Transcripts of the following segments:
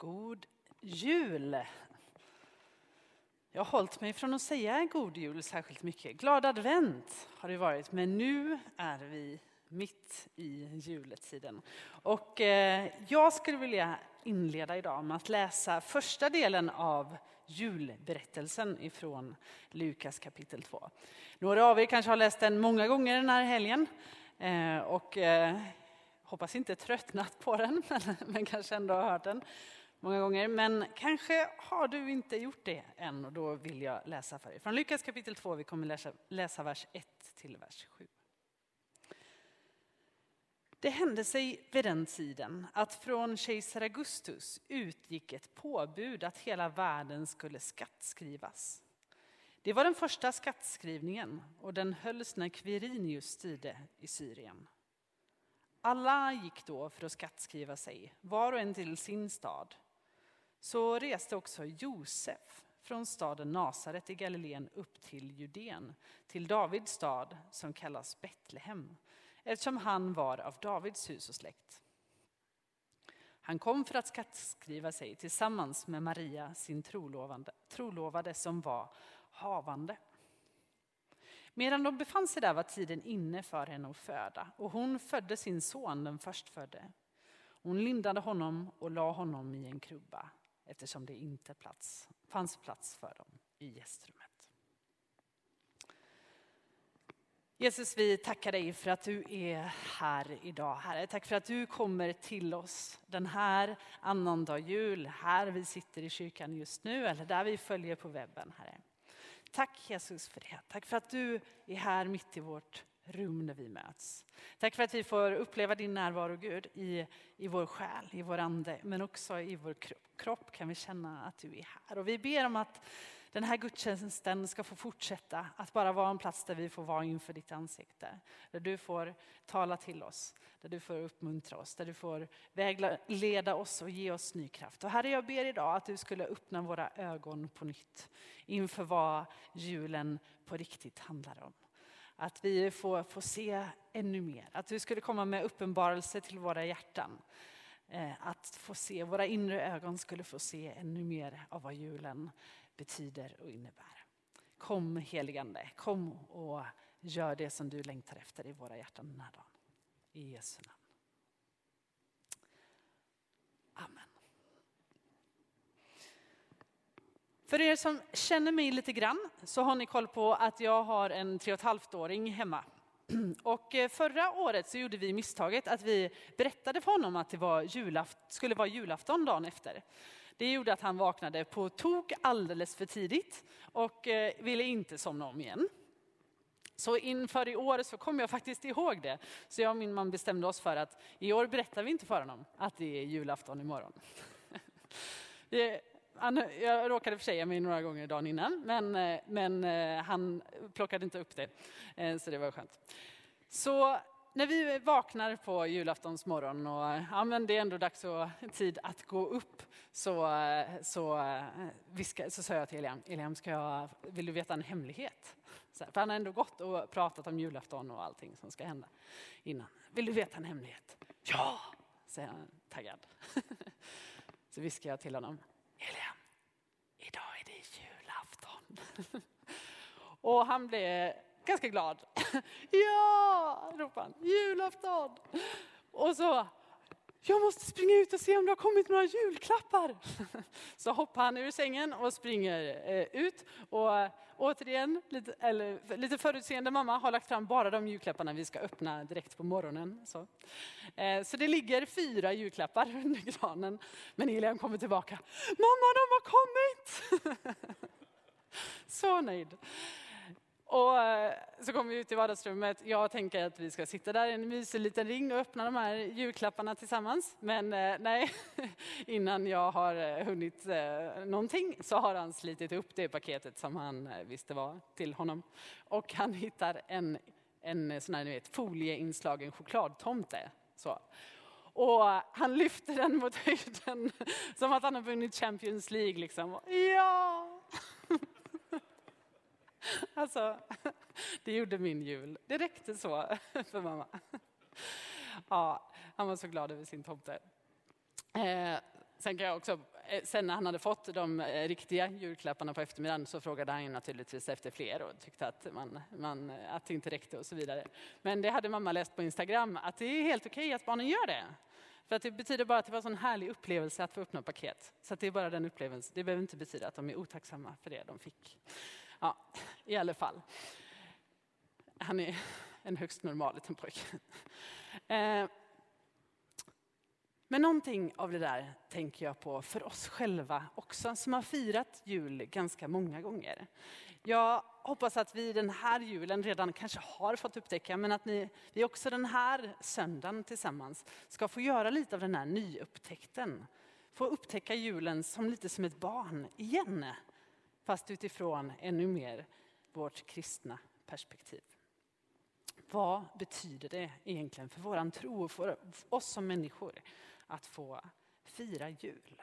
God jul! Jag har hållit mig från att säga god jul särskilt mycket. Glad advent har det varit, men nu är vi mitt i juletiden. Och eh, jag skulle vilja inleda idag med att läsa första delen av julberättelsen ifrån Lukas kapitel 2. Några av er kanske har läst den många gånger den här helgen eh, och eh, hoppas inte tröttnat på den, men kanske ändå har hört den många gånger. Men kanske har du inte gjort det än och då vill jag läsa för er. Från Lukas kapitel 2, vi kommer läsa, läsa vers 1 till vers 7. Det hände sig vid den tiden att från kejsar Augustus utgick ett påbud att hela världen skulle skattskrivas. Det var den första skattskrivningen och den hölls när Quirinius styrde i Syrien. Alla gick då för att skattskriva sig, var och en till sin stad. Så reste också Josef från staden Nasaret i Galileen upp till Judeen, till Davids stad som kallas Betlehem, eftersom han var av Davids hus och släkt. Han kom för att skattskriva sig tillsammans med Maria, sin trolovade, trolovade som var havande. Medan de befann sig där var tiden inne för henne att föda och hon födde sin son, den förstfödde. Hon lindade honom och la honom i en krubba eftersom det inte plats, fanns plats för dem i gästrummet. Jesus, vi tackar dig för att du är här idag, Herre. Tack för att du kommer till oss den här annandag jul, här vi sitter i kyrkan just nu eller där vi följer på webben, Herre. Tack Jesus för det. Tack för att du är här mitt i vårt rum när vi möts. Tack för att vi får uppleva din närvaro Gud i, i vår själ, i vår ande, men också i vår kropp kan vi känna att du är här. Och vi ber om att den här gudstjänsten ska få fortsätta att bara vara en plats där vi får vara inför ditt ansikte. Där du får tala till oss, där du får uppmuntra oss, där du får vägleda oss och ge oss ny kraft. Och Herre, jag ber idag att du skulle öppna våra ögon på nytt inför vad julen på riktigt handlar om. Att vi får, får se ännu mer, att du skulle komma med uppenbarelse till våra hjärtan. Eh, att få se, våra inre ögon skulle få se ännu mer av vad julen betyder och innebär. Kom heligande, kom och gör det som du längtar efter i våra hjärtan den här dagen. I Jesu namn. Amen. För er som känner mig lite grann så har ni koll på att jag har en tre och ett halvt åring hemma. Och eh, förra året så gjorde vi misstaget att vi berättade för honom att det var julaft, skulle vara julafton dagen efter. Det gjorde att han vaknade på tok alldeles för tidigt och eh, ville inte somna om igen. Så inför i år så kom jag faktiskt ihåg det. Så jag och min man bestämde oss för att i år berättar vi inte för honom att det är julafton imorgon. Jag råkade försäga mig några gånger dagen innan, men, eh, men eh, han plockade inte upp det. Eh, så det var skönt. Så när vi vaknar på julaftons morgon och ja, men det är ändå dags och tid att gå upp så, så, viska, så sa jag till Eliam, Eliam ska jag, vill du veta en hemlighet? Så, för han har ändå gått och pratat om julafton och allting som ska hända innan. Vill du veta en hemlighet? Ja, säger han taggad. Så viskar jag till honom, Eliam, idag är det julafton. Och han blev ganska glad. Ja, ropade han, julafton! Och så, jag måste springa ut och se om det har kommit några julklappar. Så hoppar han ur sängen och springer eh, ut. Och eh, återigen, lite, eller, lite förutseende mamma har lagt fram bara de julklapparna vi ska öppna direkt på morgonen. Så, eh, så det ligger fyra julklappar under granen. Men Elian kommer tillbaka. Mamma, de har kommit! Så nöjd. Och eh, så kommer vi ut i vardagsrummet. Jag tänker att vi ska sitta där i en mysig liten ring och öppna de här julklapparna tillsammans. Men eh, nej, innan jag har eh, hunnit någonting så har han slitit upp det paketet som han visste var till honom. Och han hittar en, en sån här ni vet, folieinslagen chokladtomte. Så. Och han lyfter den mot höjden som att han har vunnit Champions League. Liksom. Ja! Alltså, det gjorde min jul. Det räckte så för mamma. Ja, han var så glad över sin tomte. Eh, sen kan jag också, eh, sen när han hade fått de eh, riktiga julklapparna på eftermiddagen så frågade han naturligtvis efter fler och tyckte att, man, man, att det inte räckte och så vidare. Men det hade mamma läst på Instagram att det är helt okej att barnen gör det. För att det betyder bara att det var en sån härlig upplevelse att få öppna paket. Så det är bara den upplevelsen. Det behöver inte betyda att de är otacksamma för det de fick. Ja, i alla fall. Han är en högst normal liten pojke. Eh, men någonting av det där tänker jag på för oss själva också, som har firat jul ganska många gånger. Jag hoppas att vi den här julen redan kanske har fått upptäcka, men att ni, vi också den här söndagen tillsammans ska få göra lite av den här nyupptäckten. Få upptäcka julen som lite som ett barn igen, fast utifrån ännu mer vårt kristna perspektiv. Vad betyder det egentligen för vår tro och för oss som människor att få fira jul?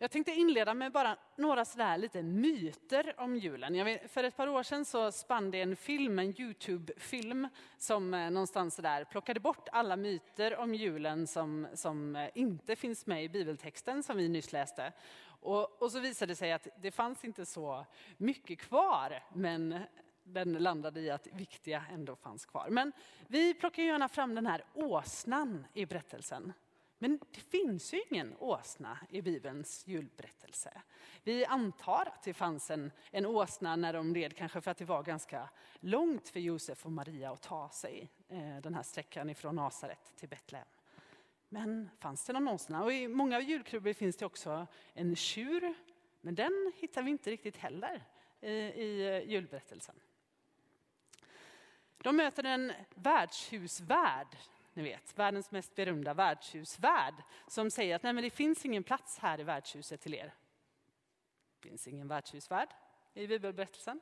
Jag tänkte inleda med bara några sådär lite myter om julen. Vet, för ett par år sedan så spann det en film, en Youtube-film, som eh, någonstans där plockade bort alla myter om julen som, som eh, inte finns med i bibeltexten som vi nyss läste. Och, och så visade det sig att det fanns inte så mycket kvar, men den landade i att viktiga ändå fanns kvar. Men vi plockar gärna fram den här åsnan i berättelsen. Men det finns ju ingen åsna i Bibelns julberättelse. Vi antar att det fanns en, en åsna när de led, kanske för att det var ganska långt för Josef och Maria att ta sig eh, den här sträckan ifrån Nasaret till Betlehem. Men fanns det någon? Och I många julkrubbor finns det också en tjur, men den hittar vi inte riktigt heller eh, i, i julberättelsen. De möter en värdshusvärd ni vet, världens mest berömda värdshusvärd som säger att Nej, men det finns ingen plats här i värdshuset till er. Det finns ingen värdshusvärd i bibelberättelsen.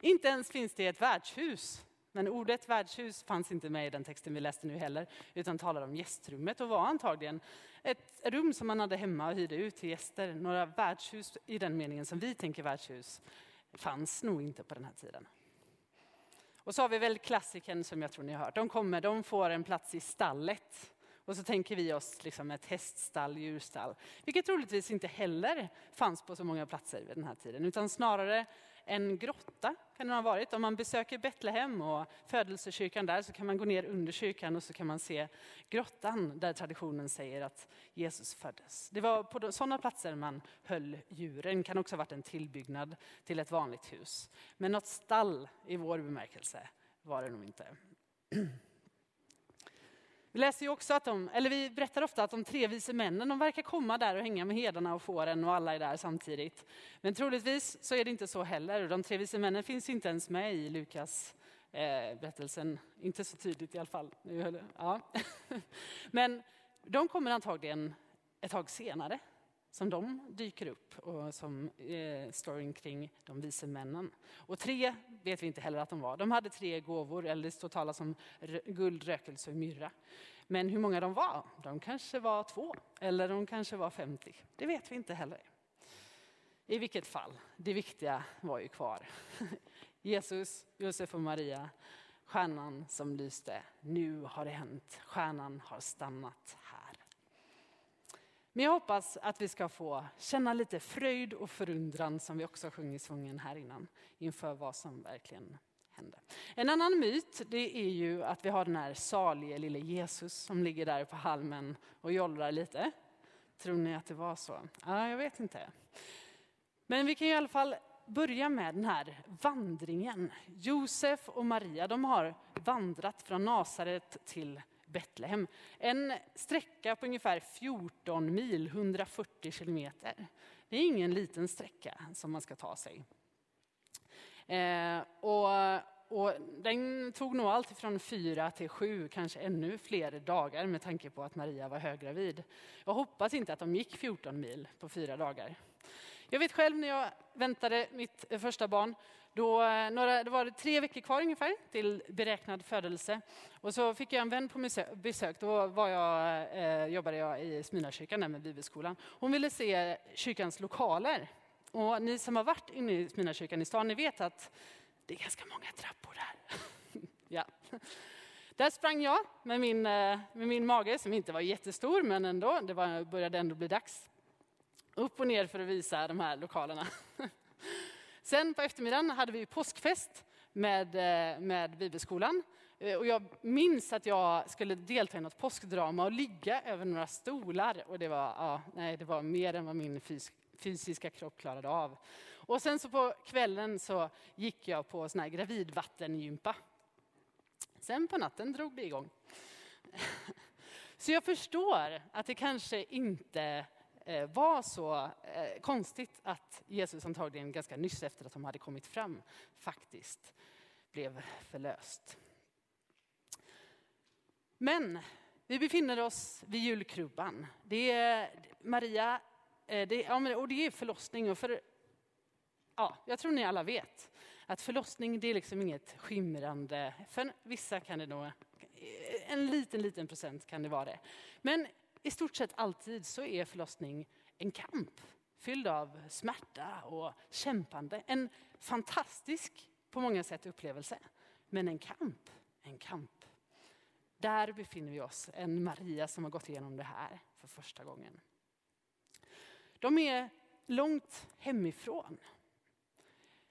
Inte ens finns det ett värdshus. Men ordet värdshus fanns inte med i den texten vi läste nu heller, utan talar om gästrummet och var antagligen ett rum som man hade hemma och hyrde ut till gäster. Några värdshus i den meningen som vi tänker värdshus fanns nog inte på den här tiden. Och så har vi väl klassiken som jag tror ni har hört. De kommer, de får en plats i stallet. Och så tänker vi oss liksom ett häststall, djurstall. Vilket troligtvis inte heller fanns på så många platser vid den här tiden. Utan snarare en grotta kan det ha varit. Om man besöker Betlehem och födelsekyrkan där så kan man gå ner under kyrkan och så kan man se grottan där traditionen säger att Jesus föddes. Det var på sådana platser man höll djuren. Det kan också ha varit en tillbyggnad till ett vanligt hus. Men något stall i vår bemärkelse var det nog inte. Vi läser ju också att de, eller vi berättar ofta att de tre vise männen, de verkar komma där och hänga med hedarna och fåren och alla är där samtidigt. Men troligtvis så är det inte så heller. De tre vise männen finns inte ens med i Lukas eh, berättelsen, inte så tydligt i alla fall. Ja. Men de kommer antagligen ett tag senare som de dyker upp och som eh, storyn kring de vise männen. Och tre vet vi inte heller att de var. De hade tre gåvor, eller det står talas om guld, rökelse och myrra. Men hur många de var, de kanske var två eller de kanske var 50. Det vet vi inte heller. I vilket fall, det viktiga var ju kvar. Jesus, Josef och Maria, stjärnan som lyste. Nu har det hänt, stjärnan har stannat. Men jag hoppas att vi ska få känna lite fröjd och förundran som vi också sjöng i sången här innan inför vad som verkligen hände. En annan myt det är ju att vi har den här salige lille Jesus som ligger där på halmen och jollrar lite. Tror ni att det var så? Ja, jag vet inte. Men vi kan i alla fall börja med den här vandringen. Josef och Maria de har vandrat från Nasaret till Betlehem. En sträcka på ungefär 14 mil, 140 kilometer. Det är ingen liten sträcka som man ska ta sig. Eh, och, och den tog nog allt från fyra till sju, kanske ännu fler dagar med tanke på att Maria var höggravid. Jag hoppas inte att de gick 14 mil på fyra dagar. Jag vet själv när jag väntade mitt första barn då, eh, några, det var tre veckor kvar ungefär till beräknad födelse. Och så fick jag en vän på besök. Då var jag, eh, jobbade jag i Smyrnakyrkan med bibelskolan. Hon ville se kyrkans lokaler. Och ni som har varit inne i Smyrnakyrkan i stan, ni vet att det är ganska många trappor där. ja. Där sprang jag med min, eh, med min mage som inte var jättestor men ändå, det var, började ändå bli dags. Upp och ner för att visa de här lokalerna. Sen på eftermiddagen hade vi påskfest med, eh, med Bibelskolan. Eh, och jag minns att jag skulle delta i något påskdrama och ligga över några stolar. Och det var, ja, nej, det var mer än vad min fys fysiska kropp klarade av. Och sen så på kvällen så gick jag på sån här gravidvattengympa. Sen på natten drog det igång. Så jag förstår att det kanske inte Eh, var så eh, konstigt att Jesus antagligen ganska nyss efter att de hade kommit fram faktiskt blev förlöst. Men vi befinner oss vid julkrubban. Det är Maria, eh, det, ja, och det är förlossning. Och för, ja, jag tror ni alla vet att förlossning det är liksom inget skimrande, för vissa kan det nog, en liten, liten procent kan det vara det. Men i stort sett alltid så är förlossning en kamp fylld av smärta och kämpande. En fantastisk på många sätt upplevelse, men en kamp, en kamp. Där befinner vi oss, en Maria som har gått igenom det här för första gången. De är långt hemifrån.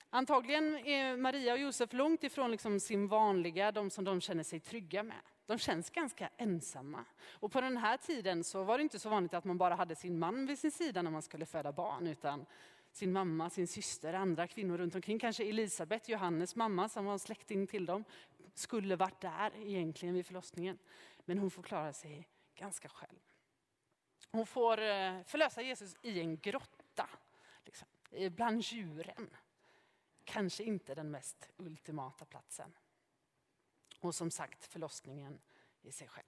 Antagligen är Maria och Josef långt ifrån liksom sin vanliga, de som de känner sig trygga med. De känns ganska ensamma. Och på den här tiden så var det inte så vanligt att man bara hade sin man vid sin sida när man skulle föda barn, utan sin mamma, sin syster, andra kvinnor runt omkring. Kanske Elisabet, Johannes mamma som var släkting till dem, skulle varit där egentligen vid förlossningen. Men hon får klara sig ganska själv. Hon får eh, förlösa Jesus i en grotta, liksom, eh, bland djuren. Kanske inte den mest ultimata platsen. Och som sagt förlossningen i sig själv.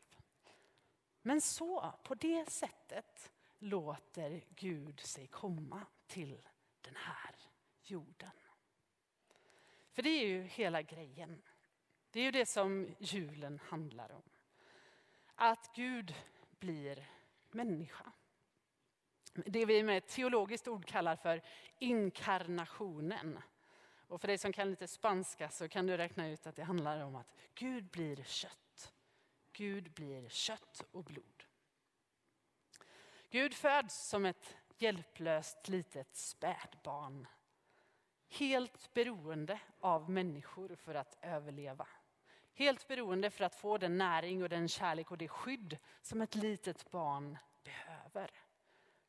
Men så, på det sättet låter Gud sig komma till den här jorden. För det är ju hela grejen. Det är ju det som julen handlar om. Att Gud blir människa. Det vi med ett teologiskt ord kallar för inkarnationen. Och för dig som kan lite spanska så kan du räkna ut att det handlar om att Gud blir kött. Gud blir kött och blod. Gud föds som ett hjälplöst litet spädbarn. Helt beroende av människor för att överleva. Helt beroende för att få den näring och den kärlek och det skydd som ett litet barn behöver.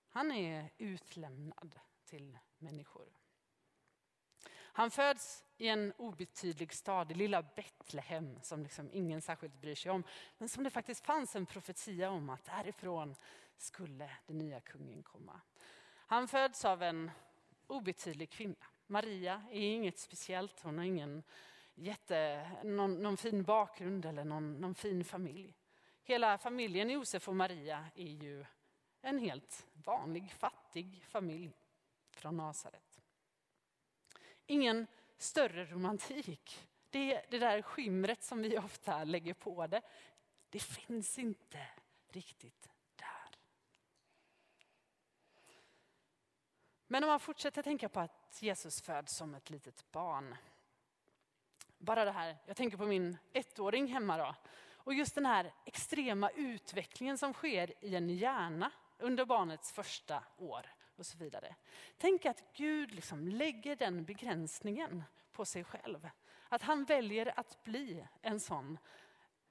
Han är utlämnad till människor. Han föds i en obetydlig stad, i lilla Betlehem, som liksom ingen särskilt bryr sig om. Men som det faktiskt fanns en profetia om att därifrån skulle den nya kungen komma. Han föds av en obetydlig kvinna. Maria är inget speciellt, hon har ingen jätte, någon, någon fin bakgrund eller någon, någon fin familj. Hela familjen Josef och Maria är ju en helt vanlig fattig familj från Nasaret. Ingen större romantik. Det, det där skimret som vi ofta lägger på det, det finns inte riktigt där. Men om man fortsätter tänka på att Jesus föds som ett litet barn bara det här, jag tänker på min ettåring hemma då. Och just den här extrema utvecklingen som sker i en hjärna under barnets första år och så vidare. Tänk att Gud liksom lägger den begränsningen på sig själv. Att han väljer att bli en sån,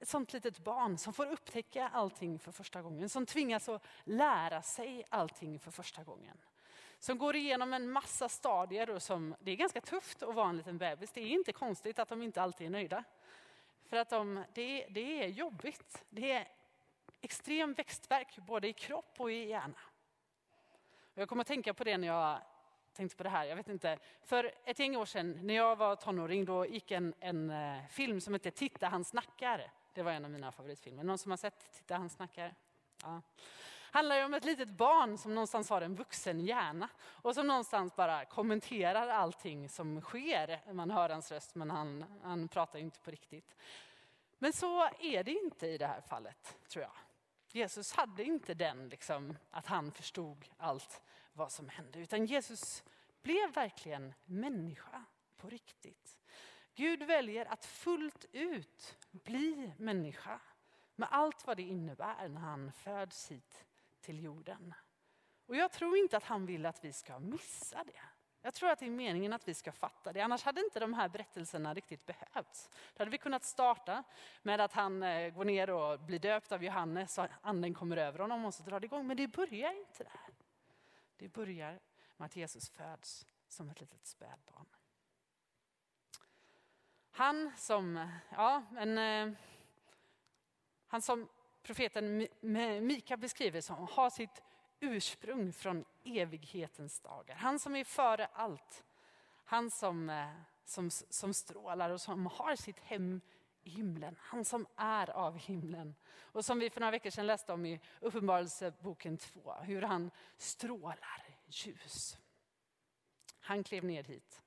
ett sånt litet barn som får upptäcka allting för första gången. Som tvingas att lära sig allting för första gången som går igenom en massa stadier och som, det är ganska tufft att vara en liten bebis. Det är inte konstigt att de inte alltid är nöjda. För att de, det, det är jobbigt. Det är extrem växtverk både i kropp och i hjärna. Och jag kommer att tänka på det när jag tänkte på det här. Jag vet inte. För ett gäng år sedan när jag var tonåring då gick en, en eh, film som hette Titta han snackar. Det var en av mina favoritfilmer. Någon som har sett Titta han snackar? Ja handlar om ett litet barn som någonstans har en vuxen hjärna och som någonstans bara kommenterar allting som sker. Man hör hans röst men han, han pratar inte på riktigt. Men så är det inte i det här fallet, tror jag. Jesus hade inte den, liksom, att han förstod allt vad som hände, utan Jesus blev verkligen människa på riktigt. Gud väljer att fullt ut bli människa med allt vad det innebär när han föds hit till jorden. Och jag tror inte att han vill att vi ska missa det. Jag tror att det är meningen att vi ska fatta det, annars hade inte de här berättelserna riktigt behövts. Då hade vi kunnat starta med att han eh, går ner och blir döpt av Johannes och anden kommer över honom och så drar det igång. Men det börjar inte där. Det börjar med att Jesus föds som ett litet spädbarn. Han som, ja, en, eh, han som profeten Mika beskriver som har sitt ursprung från evighetens dagar. Han som är före allt. Han som, eh, som, som strålar och som har sitt hem i himlen. Han som är av himlen. Och som vi för några veckor sedan läste om i Uppenbarelseboken 2. Hur han strålar ljus. Han klev ner hit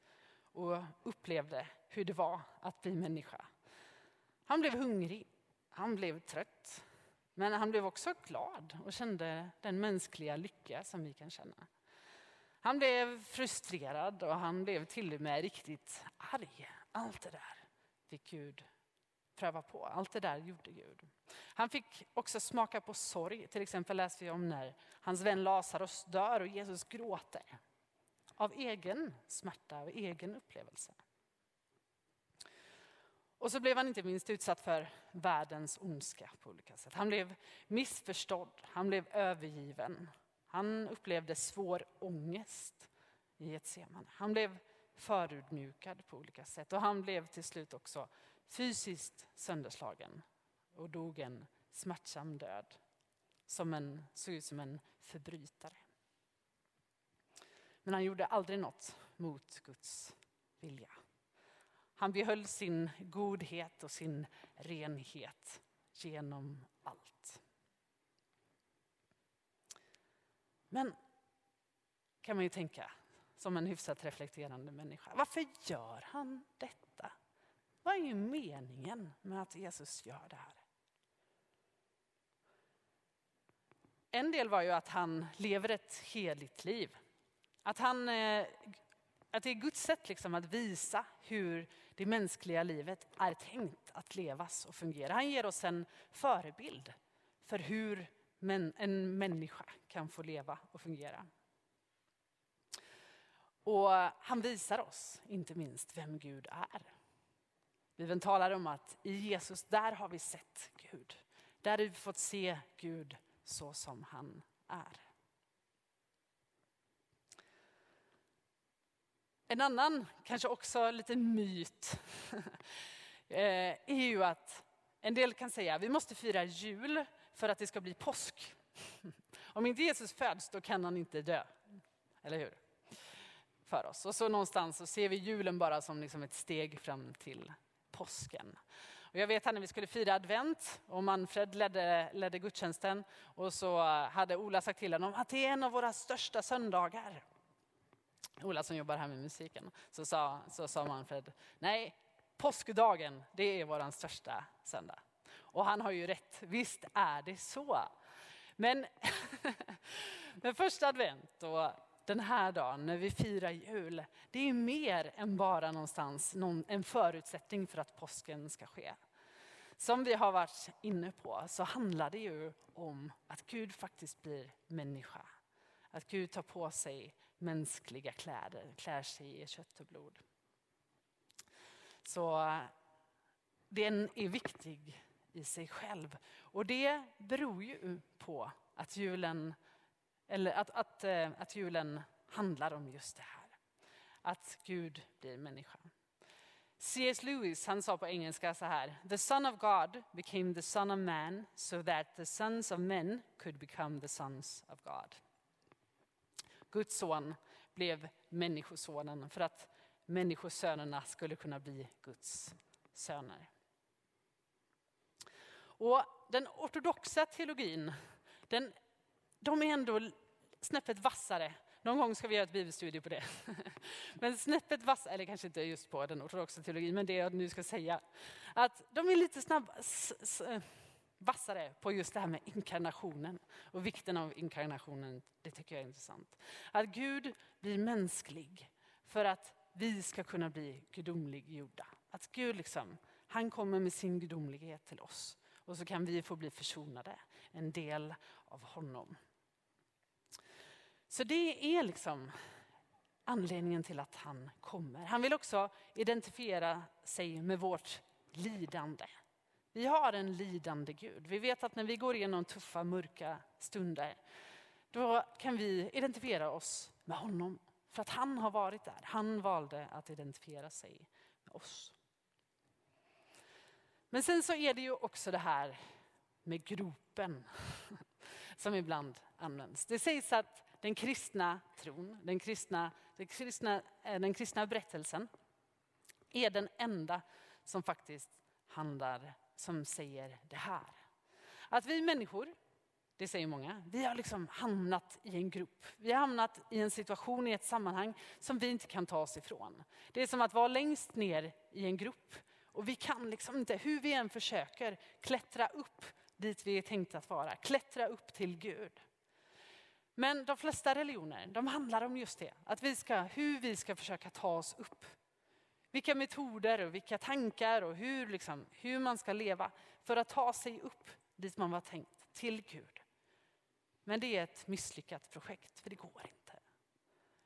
och upplevde hur det var att bli människa. Han blev hungrig, han blev trött, men han blev också glad och kände den mänskliga lycka som vi kan känna. Han blev frustrerad och han blev till och med riktigt arg. Allt det där fick Gud pröva på. Allt det där gjorde Gud. Han fick också smaka på sorg. Till exempel läser vi om när hans vän Lazarus dör och Jesus gråter. Av egen smärta, av egen upplevelse. Och så blev han inte minst utsatt för världens ondska på olika sätt. Han blev missförstådd, han blev övergiven. Han upplevde svår ångest i ett seman. Han blev förödmjukad på olika sätt och han blev till slut också fysiskt sönderslagen och dog en smärtsam död. Som en, såg ut som en förbrytare. Men han gjorde aldrig något mot Guds vilja. Han behöll sin godhet och sin renhet genom allt. Men kan man ju tänka som en hyfsat reflekterande människa. Varför gör han detta? Vad är meningen med att Jesus gör det här? En del var ju att han lever ett heligt liv. Att, han, eh, att det är Guds sätt liksom att visa hur det mänskliga livet är tänkt att levas och fungera. Han ger oss en förebild för hur en människa kan få leva och fungera. Och han visar oss inte minst vem Gud är. Bibeln talar om att i Jesus, där har vi sett Gud. Där har vi fått se Gud så som han är. En annan, kanske också lite myt, eh, är ju att en del kan säga att vi måste fira jul för att det ska bli påsk. Om inte Jesus föds då kan han inte dö. Eller hur? För oss. Och så någonstans så ser vi julen bara som liksom ett steg fram till påsken. Och jag vet när vi skulle fira advent och Manfred ledde, ledde gudstjänsten och så hade Ola sagt till honom att det är en av våra största söndagar. Ola som jobbar här med musiken, så sa, så sa Manfred, nej, påskdagen, det är vår största söndag. Och han har ju rätt, visst är det så. Men, men första advent och den här dagen när vi firar jul, det är mer än bara någonstans någon, en förutsättning för att påsken ska ske. Som vi har varit inne på så handlar det ju om att Gud faktiskt blir människa. Att Gud tar på sig mänskliga kläder, klär sig i kött och blod. Så den är viktig i sig själv. Och det beror ju på att julen, eller att, att, eh, att julen handlar om just det här. Att Gud blir människa. C.S. Lewis han sa på engelska så här. The son of God became the son of man so that the sons of men could become the sons of God. Guds son blev människosonen för att människosönerna skulle kunna bli Guds söner. Och den ortodoxa teologin, den, de är ändå snäppet vassare. Någon gång ska vi göra ett bibelstudie på det. Men snäppet vassare, eller kanske inte just på den ortodoxa teologin, men det jag nu ska säga. Att de är lite snabb, vassare på just det här med inkarnationen och vikten av inkarnationen. Det tycker jag är intressant. Att Gud blir mänsklig för att vi ska kunna bli gudomliggjorda. Att Gud liksom, han kommer med sin gudomlighet till oss. Och så kan vi få bli försonade, en del av honom. Så det är liksom anledningen till att han kommer. Han vill också identifiera sig med vårt lidande. Vi har en lidande Gud. Vi vet att när vi går igenom tuffa, mörka stunder, då kan vi identifiera oss med honom. För att han har varit där. Han valde att identifiera sig med oss. Men sen så är det ju också det här med gropen som ibland används. Det sägs att den kristna tron, den kristna, den kristna, eh, den kristna berättelsen är den enda som faktiskt handlar, som säger det här. Att vi människor, det säger många, vi har liksom hamnat i en grupp. Vi har hamnat i en situation, i ett sammanhang som vi inte kan ta oss ifrån. Det är som att vara längst ner i en grupp och vi kan liksom inte, hur vi än försöker, klättra upp dit vi är tänkta att vara. Klättra upp till Gud. Men de flesta religioner de handlar om just det, att vi ska, hur vi ska försöka ta oss upp. Vilka metoder och vilka tankar och hur, liksom, hur man ska leva för att ta sig upp dit man var tänkt, till Gud. Men det är ett misslyckat projekt, för det går inte.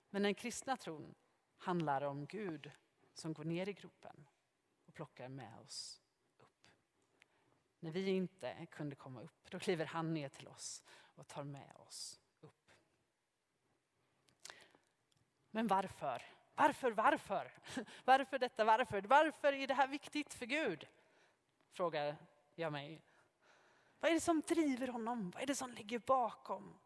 Men den kristna tron handlar om Gud som går ner i gropen och plockar med oss upp. När vi inte kunde komma upp, då kliver han ner till oss och tar med oss upp. Men varför? Varför, varför? Varför detta, varför? Varför är det här viktigt för Gud? Frågar jag mig. Vad är det som driver honom? Vad är det som ligger bakom?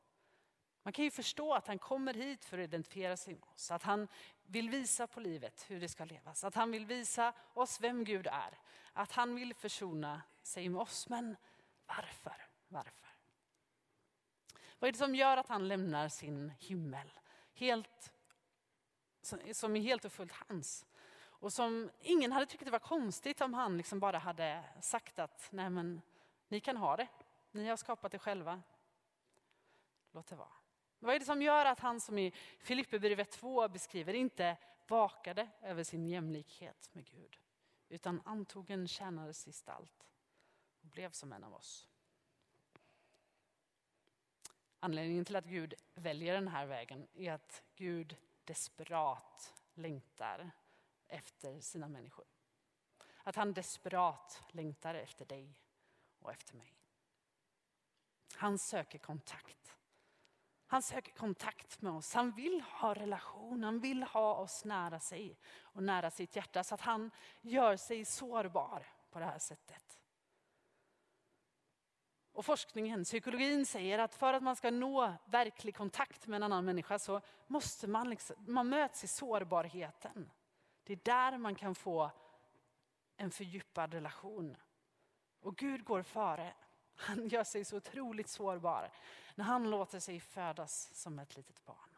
Man kan ju förstå att han kommer hit för att identifiera sig med oss. Att han vill visa på livet hur det ska levas. Att han vill visa oss vem Gud är. Att han vill försona sig med oss. Men varför? Varför? Vad är det som gör att han lämnar sin himmel? Helt, som är helt och fullt hans. Och som ingen hade tyckt det var konstigt om han liksom bara hade sagt att nej men ni kan ha det. Ni har skapat det själva. Låt det vara. Vad är det som gör att han som i Filipperbrevet 2 beskriver inte vakade över sin jämlikhet med Gud utan antog en tjänares gestalt och blev som en av oss. Anledningen till att Gud väljer den här vägen är att Gud desperat längtar efter sina människor. Att han desperat längtar efter dig och efter mig. Han söker kontakt. Han söker kontakt med oss. Han vill ha relation. Han vill ha oss nära sig och nära sitt hjärta så att han gör sig sårbar på det här sättet. Och forskningen, psykologin säger att för att man ska nå verklig kontakt med en annan människa så måste man, liksom, man möts i sårbarheten. Det är där man kan få en fördjupad relation. Och Gud går före. Han gör sig så otroligt sårbar när han låter sig födas som ett litet barn.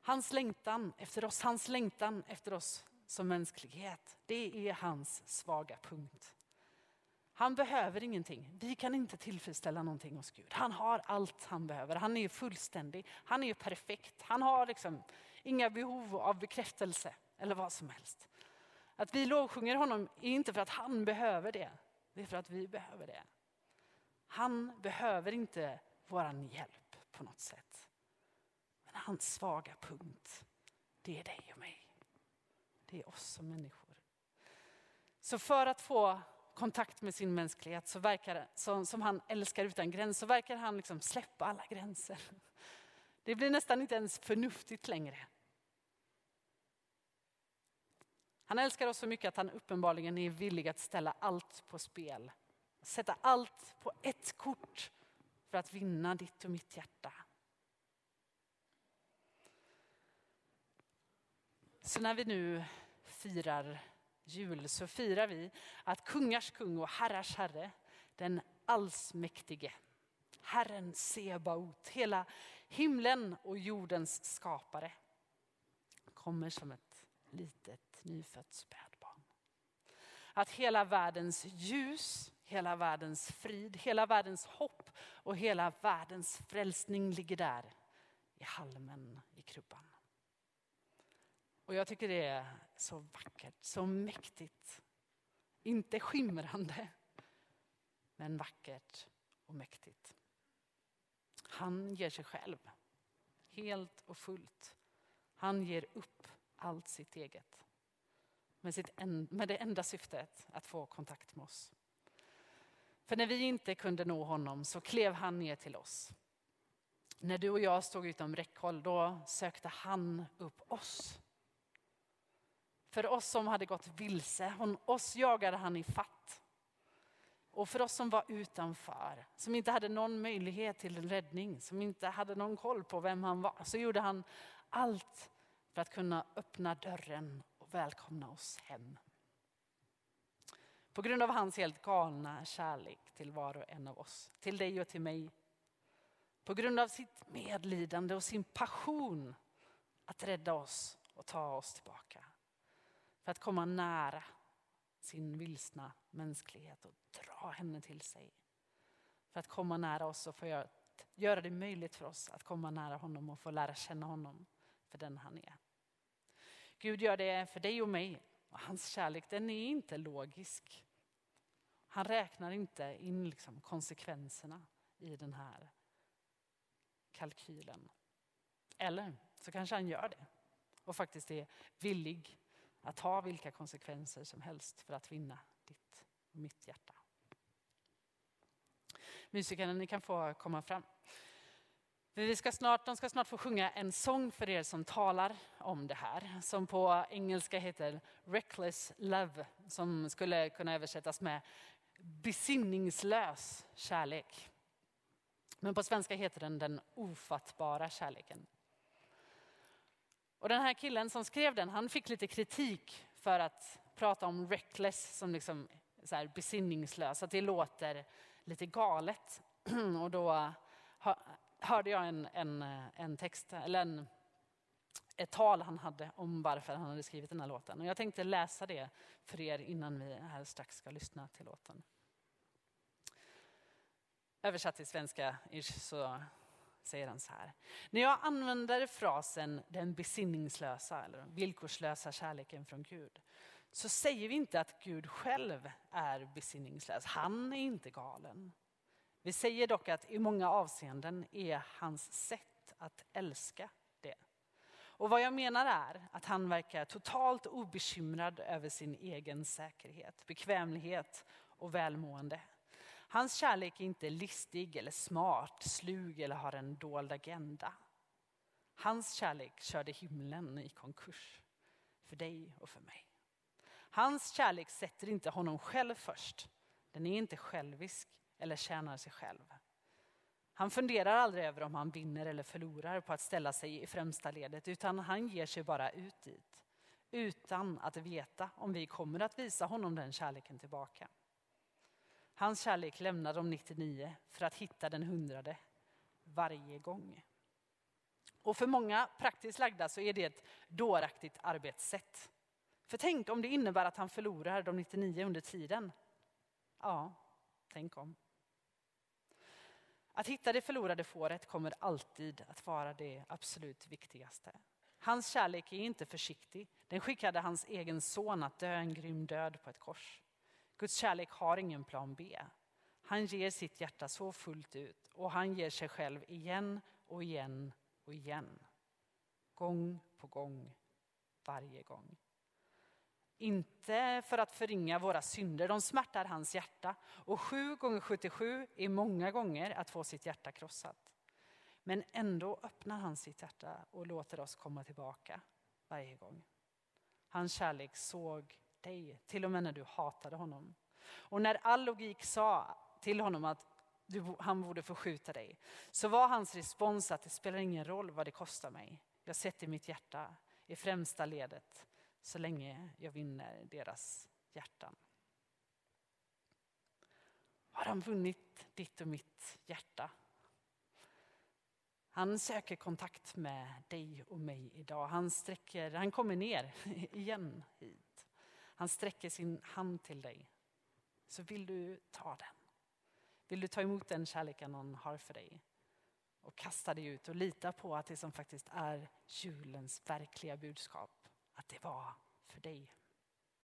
Hans längtan efter oss, hans längtan efter oss som mänsklighet, det är hans svaga punkt. Han behöver ingenting. Vi kan inte tillfredsställa någonting hos Gud. Han har allt han behöver. Han är fullständig. Han är perfekt. Han har liksom inga behov av bekräftelse eller vad som helst. Att vi lovsjunger honom är inte för att han behöver det. Det är för att vi behöver det. Han behöver inte vår hjälp på något sätt. Men hans svaga punkt, det är dig och mig. Det är oss som människor. Så för att få kontakt med sin mänsklighet så verkar, som, som han älskar utan gräns så verkar han liksom släppa alla gränser. Det blir nästan inte ens förnuftigt längre. Han älskar oss så mycket att han uppenbarligen är villig att ställa allt på spel. Sätta allt på ett kort för att vinna ditt och mitt hjärta. Så när vi nu firar jul så firar vi att kungars kung och herrars herre, den allsmäktige, Herren Sebaot, hela himlen och jordens skapare, kommer som ett litet nyfött spädbarn. Att hela världens ljus, hela världens frid, hela världens hopp och hela världens frälsning ligger där i halmen i krubban. Och jag tycker det är så vackert, så mäktigt. Inte skimrande, men vackert och mäktigt. Han ger sig själv, helt och fullt. Han ger upp allt sitt eget. Med, sitt, med det enda syftet att få kontakt med oss. För när vi inte kunde nå honom så klev han ner till oss. När du och jag stod utom räckhåll, då sökte han upp oss. För oss som hade gått vilse, oss jagade han i fatt. Och för oss som var utanför, som inte hade någon möjlighet till räddning, som inte hade någon koll på vem han var, så gjorde han allt för att kunna öppna dörren och välkomna oss hem. På grund av hans helt galna kärlek till var och en av oss, till dig och till mig. På grund av sitt medlidande och sin passion att rädda oss och ta oss tillbaka. För att komma nära sin vilsna mänsklighet och dra henne till sig. För att komma nära oss och få göra det möjligt för oss att komma nära honom och få lära känna honom för den han är. Gud gör det för dig och mig. Och hans kärlek den är inte logisk. Han räknar inte in liksom konsekvenserna i den här kalkylen. Eller så kanske han gör det och faktiskt är villig att ta vilka konsekvenser som helst för att vinna ditt och mitt hjärta. Musikerna, ni kan få komma fram. Vi ska snart, de ska snart få sjunga en sång för er som talar om det här. Som på engelska heter Reckless Love. Som skulle kunna översättas med besinningslös kärlek. Men på svenska heter den den ofattbara kärleken. Och den här killen som skrev den, han fick lite kritik för att prata om reckless som liksom så här besinningslös, att det låter lite galet. Och då hörde jag en, en, en text, eller en, ett tal han hade om varför han hade skrivit den här låten. Och jag tänkte läsa det för er innan vi här strax ska lyssna till låten. Översatt till svenska så säger han så här. När jag använder frasen den besinningslösa eller villkorslösa kärleken från Gud så säger vi inte att Gud själv är besinningslös. Han är inte galen. Vi säger dock att i många avseenden är hans sätt att älska det. Och vad jag menar är att han verkar totalt obekymrad över sin egen säkerhet, bekvämlighet och välmående. Hans kärlek är inte listig eller smart, slug eller har en dold agenda. Hans kärlek körde himlen i konkurs för dig och för mig. Hans kärlek sätter inte honom själv först. Den är inte självisk eller tjänar sig själv. Han funderar aldrig över om han vinner eller förlorar på att ställa sig i främsta ledet utan han ger sig bara ut dit. Utan att veta om vi kommer att visa honom den kärleken tillbaka. Hans kärlek lämnar de 99 för att hitta den hundrade varje gång. Och för många praktiskt lagda så är det ett dåraktigt arbetssätt. För tänk om det innebär att han förlorar de 99 under tiden. Ja, tänk om. Att hitta det förlorade fåret kommer alltid att vara det absolut viktigaste. Hans kärlek är inte försiktig. Den skickade hans egen son att dö en grym död på ett kors. Guds kärlek har ingen plan B. Han ger sitt hjärta så fullt ut och han ger sig själv igen och igen och igen. Gång på gång, varje gång. Inte för att förringa våra synder, de smärtar hans hjärta. Och sju gånger 77 är många gånger att få sitt hjärta krossat. Men ändå öppnar han sitt hjärta och låter oss komma tillbaka varje gång. Hans kärlek såg dig, till och med när du hatade honom. Och när all logik sa till honom att du, han borde förskjuta dig, så var hans respons att det spelar ingen roll vad det kostar mig. Jag sätter mitt hjärta i främsta ledet så länge jag vinner deras hjärtan. Har han vunnit ditt och mitt hjärta? Han söker kontakt med dig och mig idag. Han, sträcker, han kommer ner igen hit. Han sträcker sin hand till dig. Så vill du ta den. Vill du ta emot den kärleken han har för dig? Och kasta dig ut och lita på att det som faktiskt är julens verkliga budskap att det var för dig.